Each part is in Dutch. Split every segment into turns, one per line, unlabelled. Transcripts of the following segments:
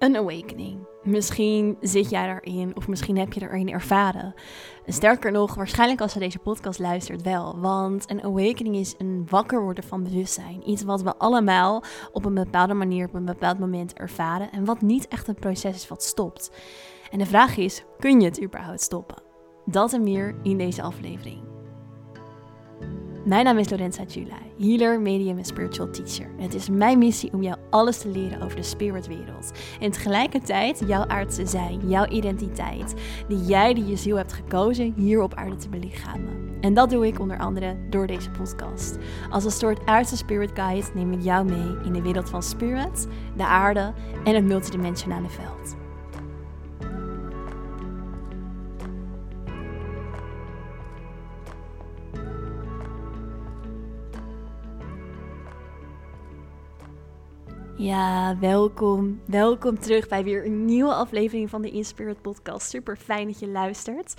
Een awakening. Misschien zit jij erin of misschien heb je erin ervaren. Sterker nog, waarschijnlijk als je deze podcast luistert wel. Want een awakening is een wakker worden van bewustzijn. Iets wat we allemaal op een bepaalde manier op een bepaald moment ervaren. En wat niet echt een proces is wat stopt. En de vraag is, kun je het überhaupt stoppen? Dat en meer in deze aflevering. Mijn naam is Lorenza Jula, healer, medium en spiritual teacher. het is mijn missie om jou alles te leren over de spiritwereld. En tegelijkertijd jouw aardse zijn, jouw identiteit, die jij die je ziel hebt gekozen hier op aarde te belichamen. En dat doe ik onder andere door deze podcast. Als een soort aardse spirit guide neem ik jou mee in de wereld van spirit, de aarde en het multidimensionale veld. Ja, welkom. Welkom terug bij weer een nieuwe aflevering van de Inspirit Podcast. Super fijn dat je luistert.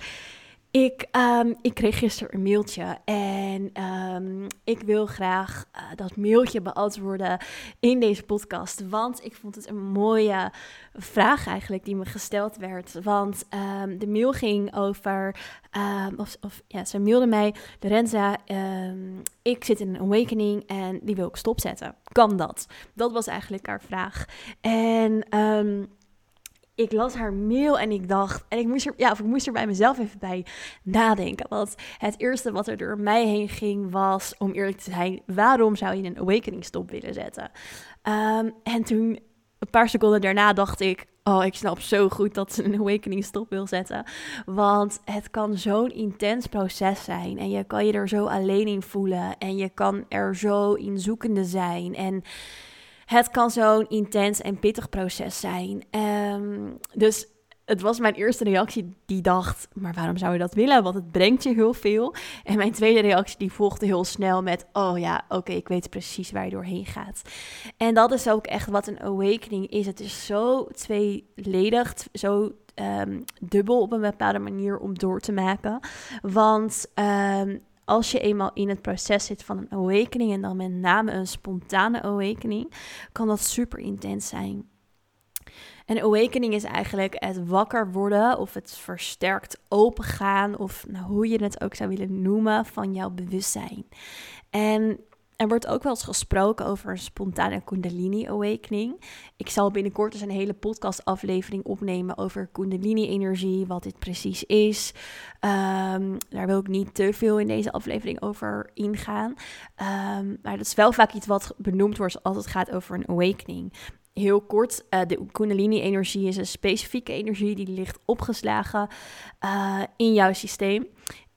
Ik, um, ik kreeg gisteren een mailtje en um, ik wil graag uh, dat mailtje beantwoorden in deze podcast. Want ik vond het een mooie vraag eigenlijk die me gesteld werd. Want um, de mail ging over, of, of, ja, ze mailde mij, Lorenza, ik zit in een awakening en die wil ik stopzetten. Kan dat? Dat was eigenlijk haar vraag. En ik las haar mail en ik dacht, en ik moest er, ja, of ik moest er bij mezelf even bij nadenken. Want het eerste wat er door mij heen ging was, om eerlijk te zijn, waarom zou je een awakening stop willen zetten? Um, en toen, een paar seconden daarna, dacht ik, oh, ik snap zo goed dat ze een awakening stop wil zetten. Want het kan zo'n intens proces zijn en je kan je er zo alleen in voelen en je kan er zo in zoekende zijn en het kan zo'n intens en pittig proces zijn. Um, dus het was mijn eerste reactie die dacht, maar waarom zou je dat willen? Want het brengt je heel veel. En mijn tweede reactie die volgde heel snel met, oh ja, oké, ik weet precies waar je doorheen gaat. En dat is ook echt wat een awakening is. Het is zo tweeledig, zo um, dubbel op een bepaalde manier om door te maken. Want um, als je eenmaal in het proces zit van een awakening en dan met name een spontane awakening, kan dat super intens zijn. Een awakening is eigenlijk het wakker worden of het versterkt opengaan of nou, hoe je het ook zou willen noemen van jouw bewustzijn. En er wordt ook wel eens gesproken over een spontane Kundalini Awakening. Ik zal binnenkort eens een hele podcast aflevering opnemen over Kundalini-energie, wat dit precies is. Um, daar wil ik niet te veel in deze aflevering over ingaan. Um, maar dat is wel vaak iets wat benoemd wordt als het gaat over een awakening. Heel kort, uh, de Kundalini-energie is een specifieke energie die ligt opgeslagen uh, in jouw systeem.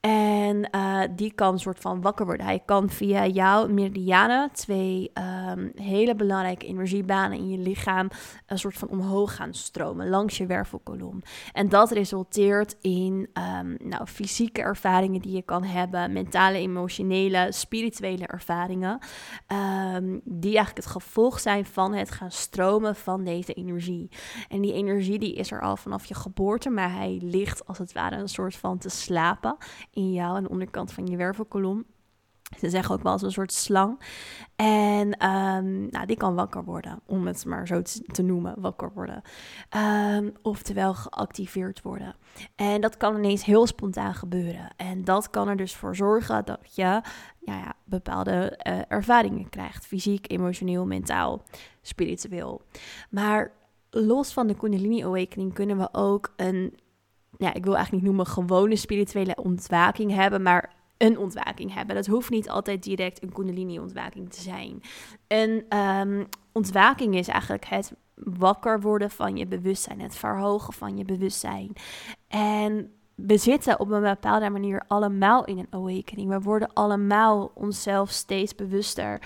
En uh, die kan een soort van wakker worden. Hij kan via jouw meridianen, twee um, hele belangrijke energiebanen in je lichaam, een soort van omhoog gaan stromen langs je wervelkolom. En dat resulteert in um, nou, fysieke ervaringen die je kan hebben, mentale, emotionele, spirituele ervaringen, um, die eigenlijk het gevolg zijn van het gaan stromen van deze energie. En die energie die is er al vanaf je geboorte, maar hij ligt als het ware een soort van te slapen in jou, aan de onderkant van je wervelkolom. Ze zeggen ook wel als een soort slang. En um, nou, die kan wakker worden, om het maar zo te, noemen, wakker worden. Um, oftewel geactiveerd worden. En dat kan ineens heel spontaan gebeuren. En dat kan er dus voor zorgen dat je ja, ja, bepaalde uh, ervaringen krijgt. Fysiek, emotioneel, mentaal, spiritueel. Maar los van de Kundalini Awakening kunnen we ook een ja, ik wil eigenlijk niet noemen gewone spirituele ontwaking hebben, maar een ontwaking hebben. Dat hoeft niet altijd direct een kundalini-ontwaking te zijn. Een um, ontwaking is eigenlijk het wakker worden van je bewustzijn, het verhogen van je bewustzijn. En we zitten op een bepaalde manier allemaal in een awakening. We worden allemaal onszelf steeds bewuster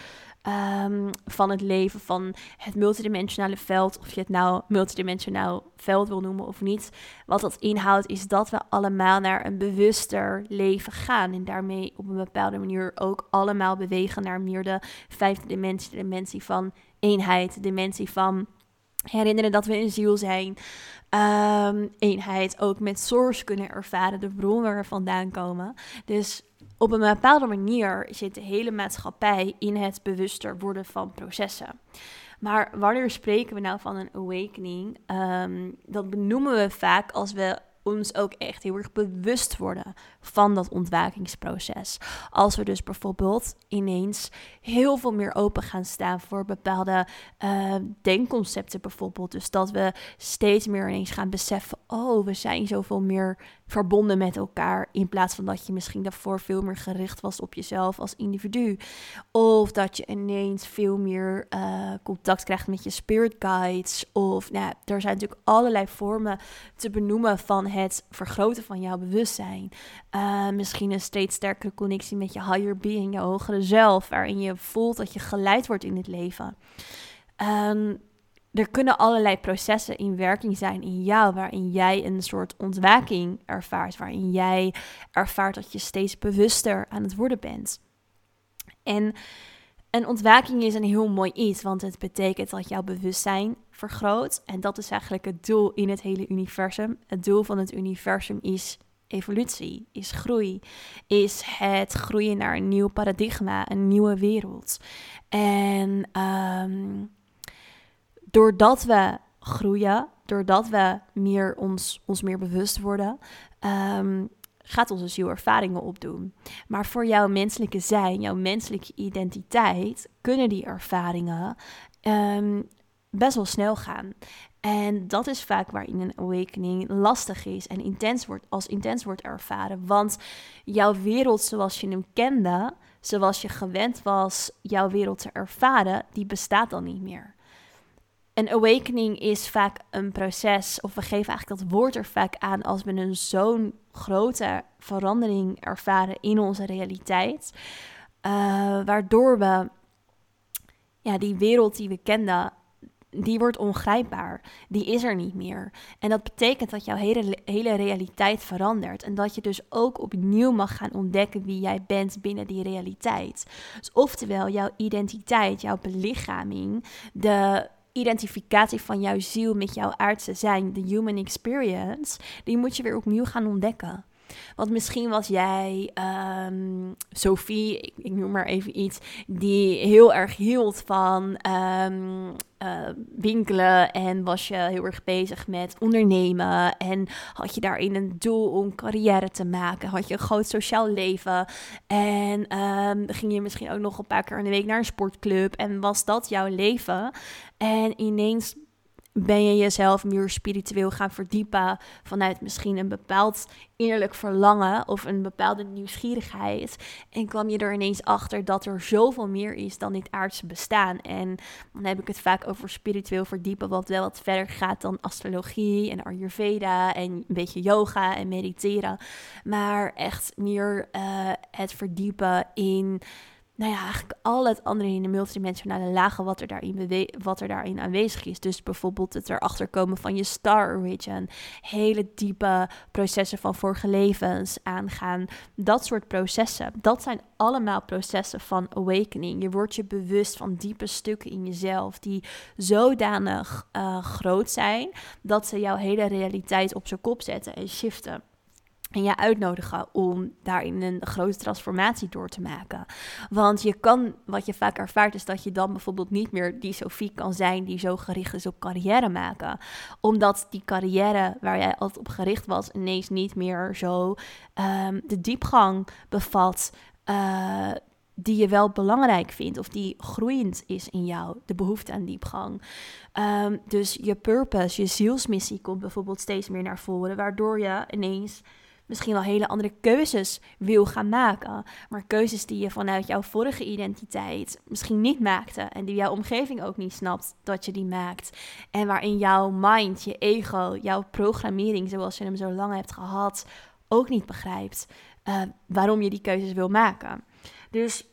um, van het leven, van het multidimensionale veld. Of je het nou multidimensionaal veld wil noemen of niet. Wat dat inhoudt is dat we allemaal naar een bewuster leven gaan. En daarmee op een bepaalde manier ook allemaal bewegen naar meer de vijfde dimensie. De dimensie van eenheid, de dimensie van herinneren dat we een ziel zijn. Um, eenheid ook met source kunnen ervaren, de bron waar we vandaan komen. Dus op een bepaalde manier zit de hele maatschappij in het bewuster worden van processen. Maar wanneer spreken we nou van een awakening? Um, dat benoemen we vaak als we ons ook echt heel erg bewust worden van dat ontwakingsproces. Als we dus bijvoorbeeld ineens heel veel meer open gaan staan voor bepaalde uh, denkconcepten bijvoorbeeld. Dus dat we steeds meer ineens gaan beseffen, oh, we zijn zoveel meer verbonden met elkaar. In plaats van dat je misschien daarvoor veel meer gericht was op jezelf als individu. Of dat je ineens veel meer uh, contact krijgt met je spirit guides. Of nou, er zijn natuurlijk allerlei vormen te benoemen van het vergroten van jouw bewustzijn. Uh, misschien een steeds sterkere connectie met je higher being, je hogere zelf, waarin je voelt dat je geleid wordt in het leven. Um, er kunnen allerlei processen in werking zijn in jou, waarin jij een soort ontwaking ervaart, waarin jij ervaart dat je steeds bewuster aan het worden bent. En een ontwaking is een heel mooi iets, want het betekent dat jouw bewustzijn vergroot. En dat is eigenlijk het doel in het hele universum. Het doel van het universum is evolutie, is groei, is het groeien naar een nieuw paradigma, een nieuwe wereld. En um, doordat we groeien, doordat we meer ons, ons meer bewust worden, um, gaat onze ziel ervaringen opdoen. Maar voor jouw menselijke zijn, jouw menselijke identiteit, kunnen die ervaringen um, best wel snel gaan. En dat is vaak waarin een awakening lastig is en intens wordt, als intens wordt ervaren. Want jouw wereld zoals je hem kende, zoals je gewend was jouw wereld te ervaren, die bestaat dan niet meer. Een awakening is vaak een proces, of we geven eigenlijk dat woord er vaak aan als we een zo'n grote verandering ervaren in onze realiteit, uh, waardoor we ja, die wereld die we kenden, die wordt ongrijpbaar. Die is er niet meer. En dat betekent dat jouw hele, hele realiteit verandert. En dat je dus ook opnieuw mag gaan ontdekken wie jij bent binnen die realiteit. Dus oftewel, jouw identiteit, jouw belichaming, de identificatie van jouw ziel met jouw aardse zijn, de human experience, die moet je weer opnieuw gaan ontdekken. Want misschien was jij um, Sophie, ik, ik, noem maar even iets, die heel erg hield van um, uh, winkelen en was je heel erg bezig met ondernemen en had je daarin een doel om carrière te maken, had je een groot sociaal leven en um, ging je misschien ook nog een paar keer in de week naar een sportclub en was dat jouw leven? En ineens ben je jezelf meer spiritueel gaan verdiepen vanuit misschien een bepaald innerlijk verlangen of een bepaalde nieuwsgierigheid. En kwam je er ineens achter dat er zoveel meer is dan dit aardse bestaan. En dan heb ik het vaak over spiritueel verdiepen, wat wel wat verder gaat dan astrologie en Ayurveda en een beetje yoga en mediteren. Maar echt meer uh, het verdiepen in nou ja, eigenlijk al het andere in de multidimensionale lagen wat er, daarin wat er daarin aanwezig is. Dus bijvoorbeeld het erachter komen van je star origin, hele diepe processen van vorige levens aangaan. Dat soort processen, dat zijn allemaal processen van awakening. Je wordt je bewust van diepe stukken in jezelf die zodanig uh, groot zijn dat ze jouw hele realiteit op zijn kop zetten en shiften en je uitnodigen om daarin een grote transformatie door te maken. Want je kan, wat je vaak ervaart, is dat je dan bijvoorbeeld niet meer die Sophie kan zijn die zo gericht is op carrière maken. Omdat die carrière waar jij altijd op gericht was, ineens niet meer zo um, de diepgang bevat. Uh, die je wel belangrijk vindt of die groeiend is in jou, de behoefte aan diepgang. Um, dus je purpose, je zielsmissie komt bijvoorbeeld steeds meer naar voren, waardoor je ineens misschien wel hele andere keuzes wil gaan maken. Maar keuzes die je vanuit jouw vorige identiteit misschien niet maakte. En die jouw omgeving ook niet snapt dat je die maakt. En waarin jouw mind, je ego, jouw programmering zoals je hem zo lang hebt gehad, ook niet begrijpt. Uh, waarom je die keuzes wil maken. Dus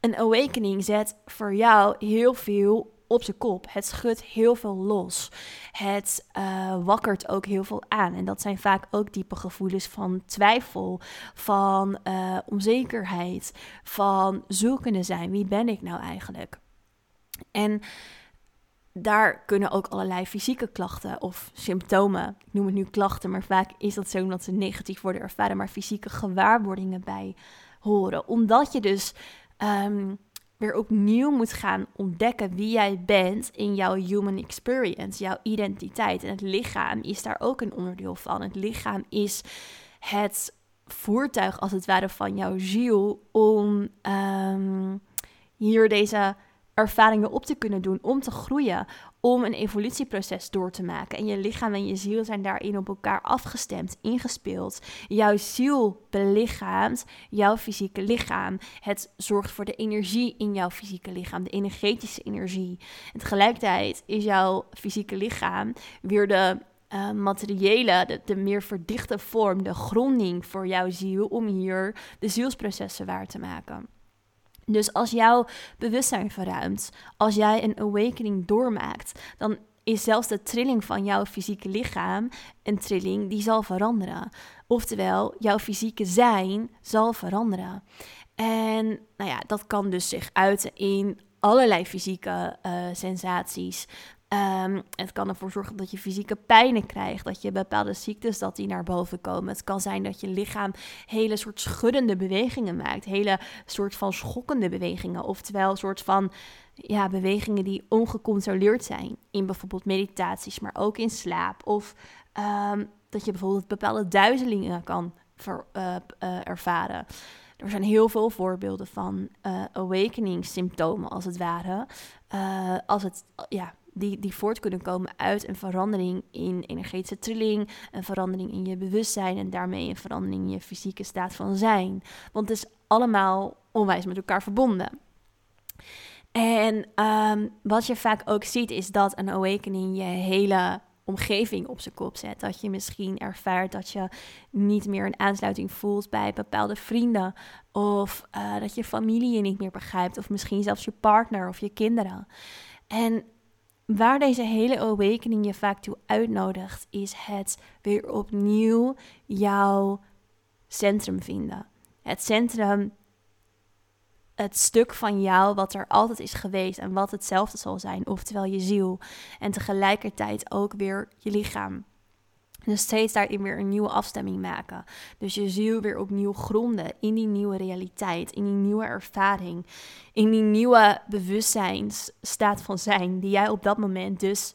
een awakening zet voor jou heel veel op zijn kop. Het schudt heel veel los. Het uh, wakkert ook heel veel aan. En dat zijn vaak ook diepe gevoelens van twijfel, van uh, onzekerheid, van zoekende zijn. Wie ben ik nou eigenlijk? En daar kunnen ook allerlei fysieke klachten of symptomen, ik noem het nu klachten, maar vaak is dat zo omdat ze negatief worden ervaren, maar fysieke gewaarwordingen bij horen. Omdat je dus um, weer opnieuw moet gaan ontdekken wie jij bent in jouw human experience, jouw identiteit. En het lichaam is daar ook een onderdeel van. Het lichaam is het voertuig, als het ware, van jouw ziel om um, hier deze ervaringen op te kunnen doen, om te groeien, om een evolutieproces door te maken. En je lichaam en je ziel zijn daarin op elkaar afgestemd, ingespeeld. Jouw ziel belichaamt jouw fysieke lichaam. Het zorgt voor de energie in jouw fysieke lichaam, de energetische energie. En tegelijkertijd is jouw fysieke lichaam weer de uh, materiële, de, meer verdichte vorm, de gronding voor jouw ziel om hier de zielsprocessen waar te maken. Dus als jouw bewustzijn verruimt, als jij een awakening doormaakt, dan is zelfs de trilling van jouw fysieke lichaam een trilling die zal veranderen. Oftewel, jouw fysieke zijn zal veranderen. En nou ja, dat kan dus zich uiten in allerlei fysieke uh, sensaties. Um, het kan ervoor zorgen dat je fysieke pijnen krijgt, dat je bepaalde ziektes dat die naar boven komen. Het kan zijn dat je lichaam hele soort schuddende bewegingen maakt, hele soort van schokkende bewegingen, oftewel soort van ja, bewegingen die ongecontroleerd zijn in bijvoorbeeld meditaties, maar ook in slaap of um, dat je bijvoorbeeld bepaalde duizelingen kan uh, uh, ervaren. Er zijn heel veel voorbeelden van uh, awakening symptomen, als het ware. als het, ja, die, die voort kunnen komen uit een verandering in energetische trilling, een verandering in je bewustzijn en daarmee een verandering in je fysieke staat van zijn. Want het is allemaal onwijs met elkaar verbonden. En um, wat je vaak ook ziet is dat een awakening je hele omgeving op zijn kop zet. Dat je misschien ervaart dat je niet meer een aansluiting voelt bij bepaalde vrienden. Of uh, dat je familie je niet meer begrijpt. Of misschien zelfs je partner of je kinderen. En Waar deze hele awakening je vaak toe uitnodigt, is het weer opnieuw jouw centrum vinden. Het centrum, het stuk van jou wat er altijd is geweest en wat hetzelfde zal zijn, oftewel je ziel. En tegelijkertijd ook weer je lichaam. Dus steeds daarin weer een nieuwe afstemming maken. Dus je ziel weer opnieuw gronden in die nieuwe realiteit, in die nieuwe ervaring, in die nieuwe bewustzijnsstaat van zijn, die jij op dat moment dus,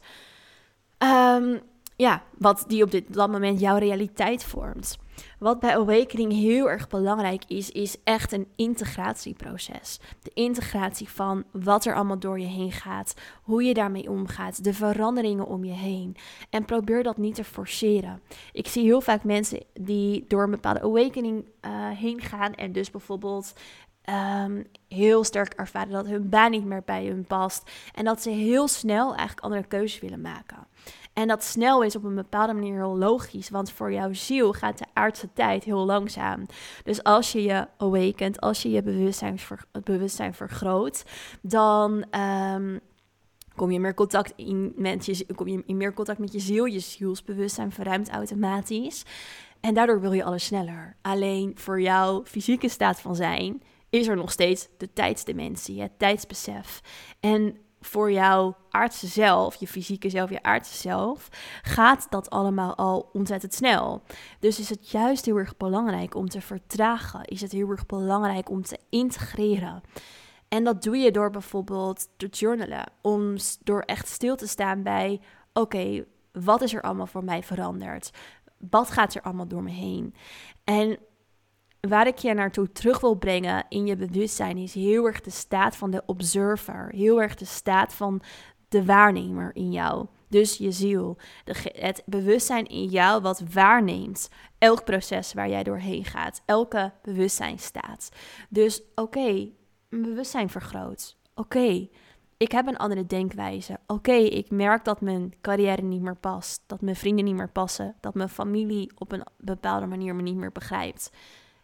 um, ja, wat die op dit, moment jouw realiteit vormt. Wat bij Awakening heel erg belangrijk is, is echt een integratieproces. De integratie van wat er allemaal door je heen gaat, hoe je daarmee omgaat, de veranderingen om je heen. En probeer dat niet te forceren. Ik zie heel vaak mensen die door een bepaalde Awakening uh, heen gaan en dus bijvoorbeeld Um, heel sterk ervaren dat hun baan niet meer bij hun past. En dat ze heel snel eigenlijk andere keuzes willen maken. En dat snel is op een bepaalde manier heel logisch, want voor jouw ziel gaat de aardse tijd heel langzaam. Dus als je je awakent, als je je bewustzijn, ver, bewustzijn vergroot, dan um, kom je meer contact in met je, kom je in meer contact met je ziel. Je zielsbewustzijn verruimt automatisch. En daardoor wil je alles sneller. Alleen voor jouw fysieke staat van zijn is er nog steeds de tijdsdimensie, het tijdsbesef. En voor jouw aardse zelf, je fysieke zelf, je aardse zelf, gaat dat allemaal al ontzettend snel. Dus is het juist heel erg belangrijk om te vertragen. Is het heel erg belangrijk om te integreren. En dat doe je door bijvoorbeeld te journalen. Om door echt stil te staan bij: oké, wat is er allemaal voor mij veranderd? Wat gaat er allemaal door me heen? En waar ik je naartoe terug wil brengen in je bewustzijn is heel erg de staat van de observer. Heel erg de staat van de waarnemer in jou. Dus je ziel. De, het bewustzijn in jou wat waarneemt. Elk proces waar jij doorheen gaat. Elke bewustzijnstaat. Dus oké, mijn bewustzijn vergroot. Oké, ik heb een andere denkwijze. Oké, ik merk dat mijn carrière niet meer past. Dat mijn vrienden niet meer passen. Dat mijn familie op een bepaalde manier me niet meer begrijpt.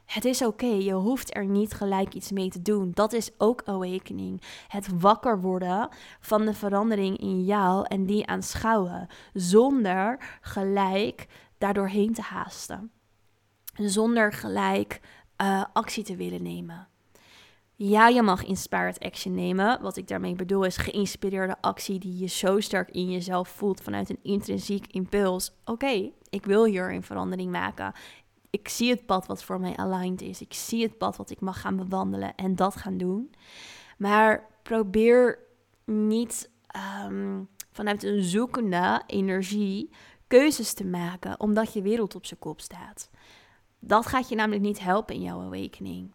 Het is oké, je hoeft er niet gelijk iets mee te doen. Dat is ook awakening. Het wakker worden van de verandering in jou en die aanschouwen, zonder gelijk daardoorheen te haasten. Zonder gelijk uh, actie te willen nemen. Ja, je mag inspired action nemen. Wat ik daarmee bedoel is geïnspireerde actie die je zo sterk in jezelf voelt vanuit een intrinsiek impuls. Oké, ik wil hier een verandering maken ik zie het pad wat voor mij aligned is. Ik zie het pad wat ik mag gaan bewandelen en dat gaan doen. Maar probeer niet ehm, vanuit een zoekende energie keuzes te maken omdat je wereld op zijn kop staat. Dat gaat je namelijk niet helpen in jouw awakening.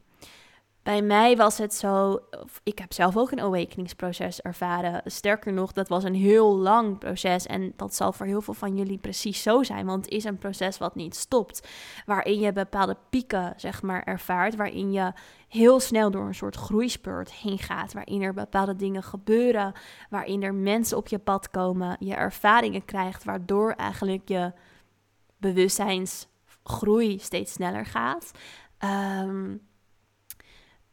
Bij mij was het zo, ik heb zelf ook een awakeningsproces ervaren. Sterker nog, dat was een heel lang proces en dat zal voor heel veel van jullie precies zo zijn, want het is een proces wat niet stopt, waarin je bepaalde pieken, zeg maar, ervaart, waarin je heel snel door een soort groeispurt heen gaat, waarin er bepaalde dingen gebeuren, waarin er mensen op je pad komen, je ervaringen krijgt, waardoor eigenlijk je bewustzijnsgroei steeds sneller gaat. Um,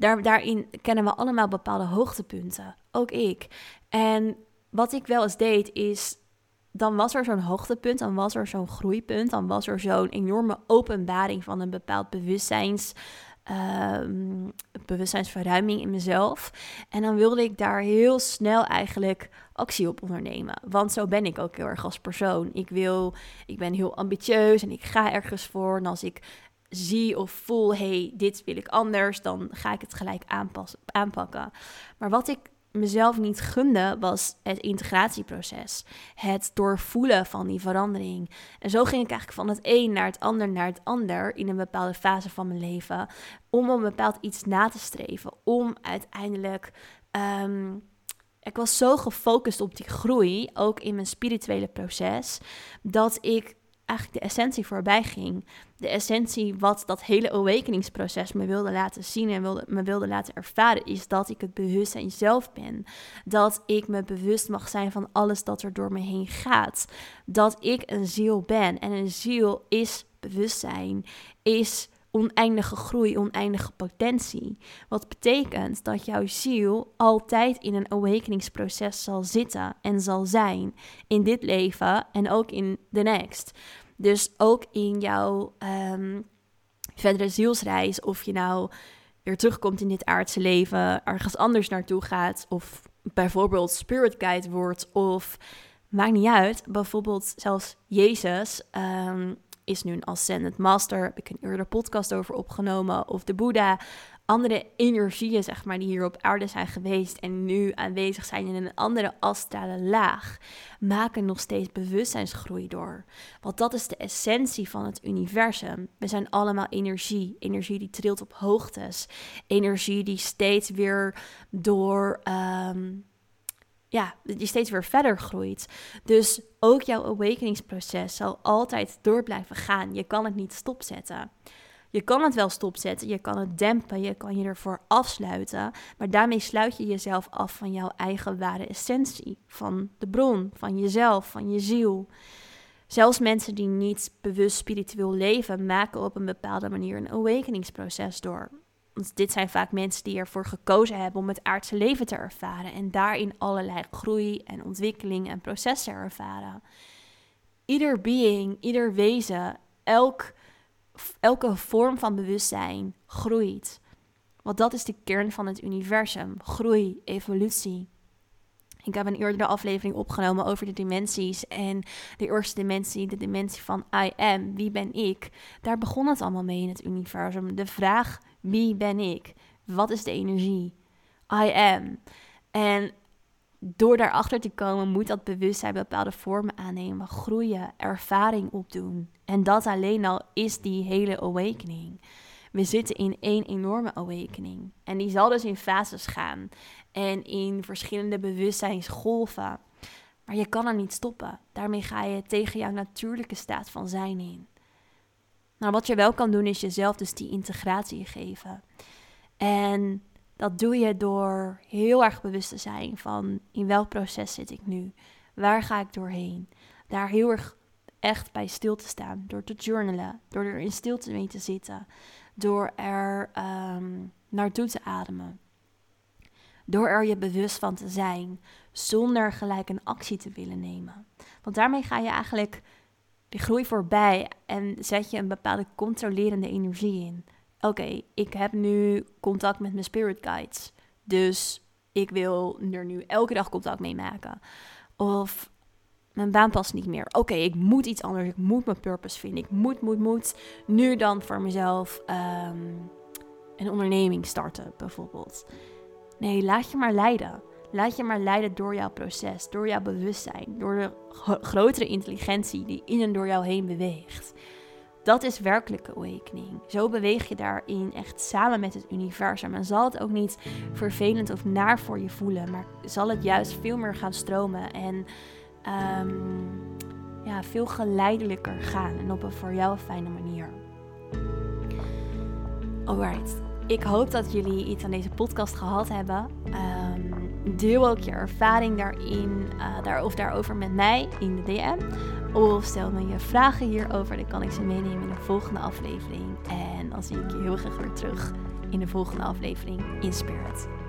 daar, daarin kennen we allemaal bepaalde hoogtepunten. Ook ik. En wat ik wel eens deed is. Dan was er zo'n hoogtepunt, dan was er zo'n groeipunt, dan was er zo'n enorme openbaring van een bepaald bewustzijns, uh, bewustzijnsverruiming in mezelf. En dan wilde ik daar heel snel eigenlijk actie op ondernemen. Want zo ben ik ook heel erg als persoon. Ik wil, ik ben heel ambitieus en ik ga ergens voor. En als ik zie of voel, hey, dit wil ik anders, dan ga ik het gelijk aanpassen, aanpakken. Maar wat ik mezelf niet gunde, was het integratieproces. Het doorvoelen van die verandering. En zo ging ik eigenlijk van het een naar het ander naar het ander in een bepaalde fase van mijn leven. Om een bepaald iets na te streven. Om uiteindelijk. Ehm, ik was zo gefocust op die groei, ook in mijn spirituele proces, dat ik eigenlijk de essentie voorbij ging. De essentie wat dat hele awakeningsproces me wilde laten zien en wilde, me wilde laten ervaren, is dat ik het bewustzijn zelf ben. Dat ik me bewust mag zijn van alles dat er door me heen gaat. Dat ik een ziel ben. En een ziel is bewustzijn, is oneindige groei, oneindige potentie. Wat betekent dat jouw ziel altijd in een awakeningsproces zal zitten en zal zijn in dit leven en ook in de next. Dus ook in jouw um, verdere zielsreis, of je nou weer terugkomt in dit aardse leven, ergens anders naartoe gaat, of bijvoorbeeld spirit guide wordt, of maakt niet uit, bijvoorbeeld zelfs Jezus. Um, is nu een Ascended Master. Heb ik een eerder podcast over opgenomen. Of de Boeddha. Andere energieën, zeg maar, die hier op aarde zijn geweest en nu aanwezig zijn in een andere astrale laag, maken nog steeds bewustzijnsgroei door. Want dat is de essentie van het universum. We zijn allemaal energie. Energie die trilt op hoogtes. Energie die steeds weer door. Um, ja, die steeds weer verder groeit. Dus ook jouw awakeningsproces zal altijd door blijven gaan. Je kan het niet stopzetten. Je kan het wel stopzetten, je kan het dempen, je kan je ervoor afsluiten, maar daarmee sluit je jezelf af van jouw eigen ware essentie, van de bron, van jezelf, van je ziel. Zelfs mensen die niet bewust spiritueel leven, maken op een bepaalde manier een awakeningsproces door. Want dit zijn vaak mensen die ervoor gekozen hebben om het aardse leven te ervaren en daarin allerlei groei en ontwikkeling en processen ervaren. Ieder being, ieder wezen, elk, elke vorm van bewustzijn groeit. Want dat is de kern van het universum: groei, evolutie. Ik heb een eerdere aflevering opgenomen over de dimensies. En de eerste dimensie, de dimensie van I am, wie ben ik? Daar begon het allemaal mee in het universum. De vraag wie ben ik? Wat is de energie? I am. En door daarachter te komen, moet dat bewustzijn bepaalde vormen aannemen, groeien, ervaring opdoen. En dat alleen al is die hele awakening. We zitten in één enorme awakening. En die zal dus in fases gaan en in verschillende bewustzijnsgolven. Maar je kan er niet stoppen. Daarmee ga je tegen jouw natuurlijke staat van zijn in. Nou, wat je wel kan doen is jezelf dus die integratie geven. En dat doe je door heel erg bewust te zijn van in welk proces zit ik nu? Waar ga ik doorheen? Daar heel erg echt bij stil te staan. Door te journalen. Door er in stilte mee te zitten. Door er um, naartoe te ademen. Door er je bewust van te zijn. Zonder gelijk een actie te willen nemen. Want daarmee ga je eigenlijk die groei voorbij en zet je een bepaalde controlerende energie in. Oké, ik heb nu contact met mijn spirit guides. Dus ik wil er nu elke dag contact mee maken. Of mijn baan past niet meer. Oké, ik moet iets anders. Ik moet mijn purpose vinden. Ik moet, moet, moet nu dan voor mezelf um, een onderneming starten, bijvoorbeeld. Nee, laat je maar leiden. Laat je maar leiden door jouw proces, door jouw bewustzijn, door de grotere intelligentie die in en door jou heen beweegt. Dat is werkelijke awakening. Zo beweeg je daarin echt samen met het universum. En zal het ook niet vervelend of naar voor je voelen, maar zal het juist veel meer gaan stromen en ehm, ja, veel geleidelijker gaan en op een voor jou fijne manier. Alright, ik hoop dat jullie iets aan deze podcast gehad hebben. Um, deel ook je ervaring daarin, uh, daar, of daarover met mij in de DM. Of stel me je vragen hierover, dan kan ik ze meenemen in de volgende aflevering. En dan zie ik je heel graag weer terug in de volgende aflevering in Spirit.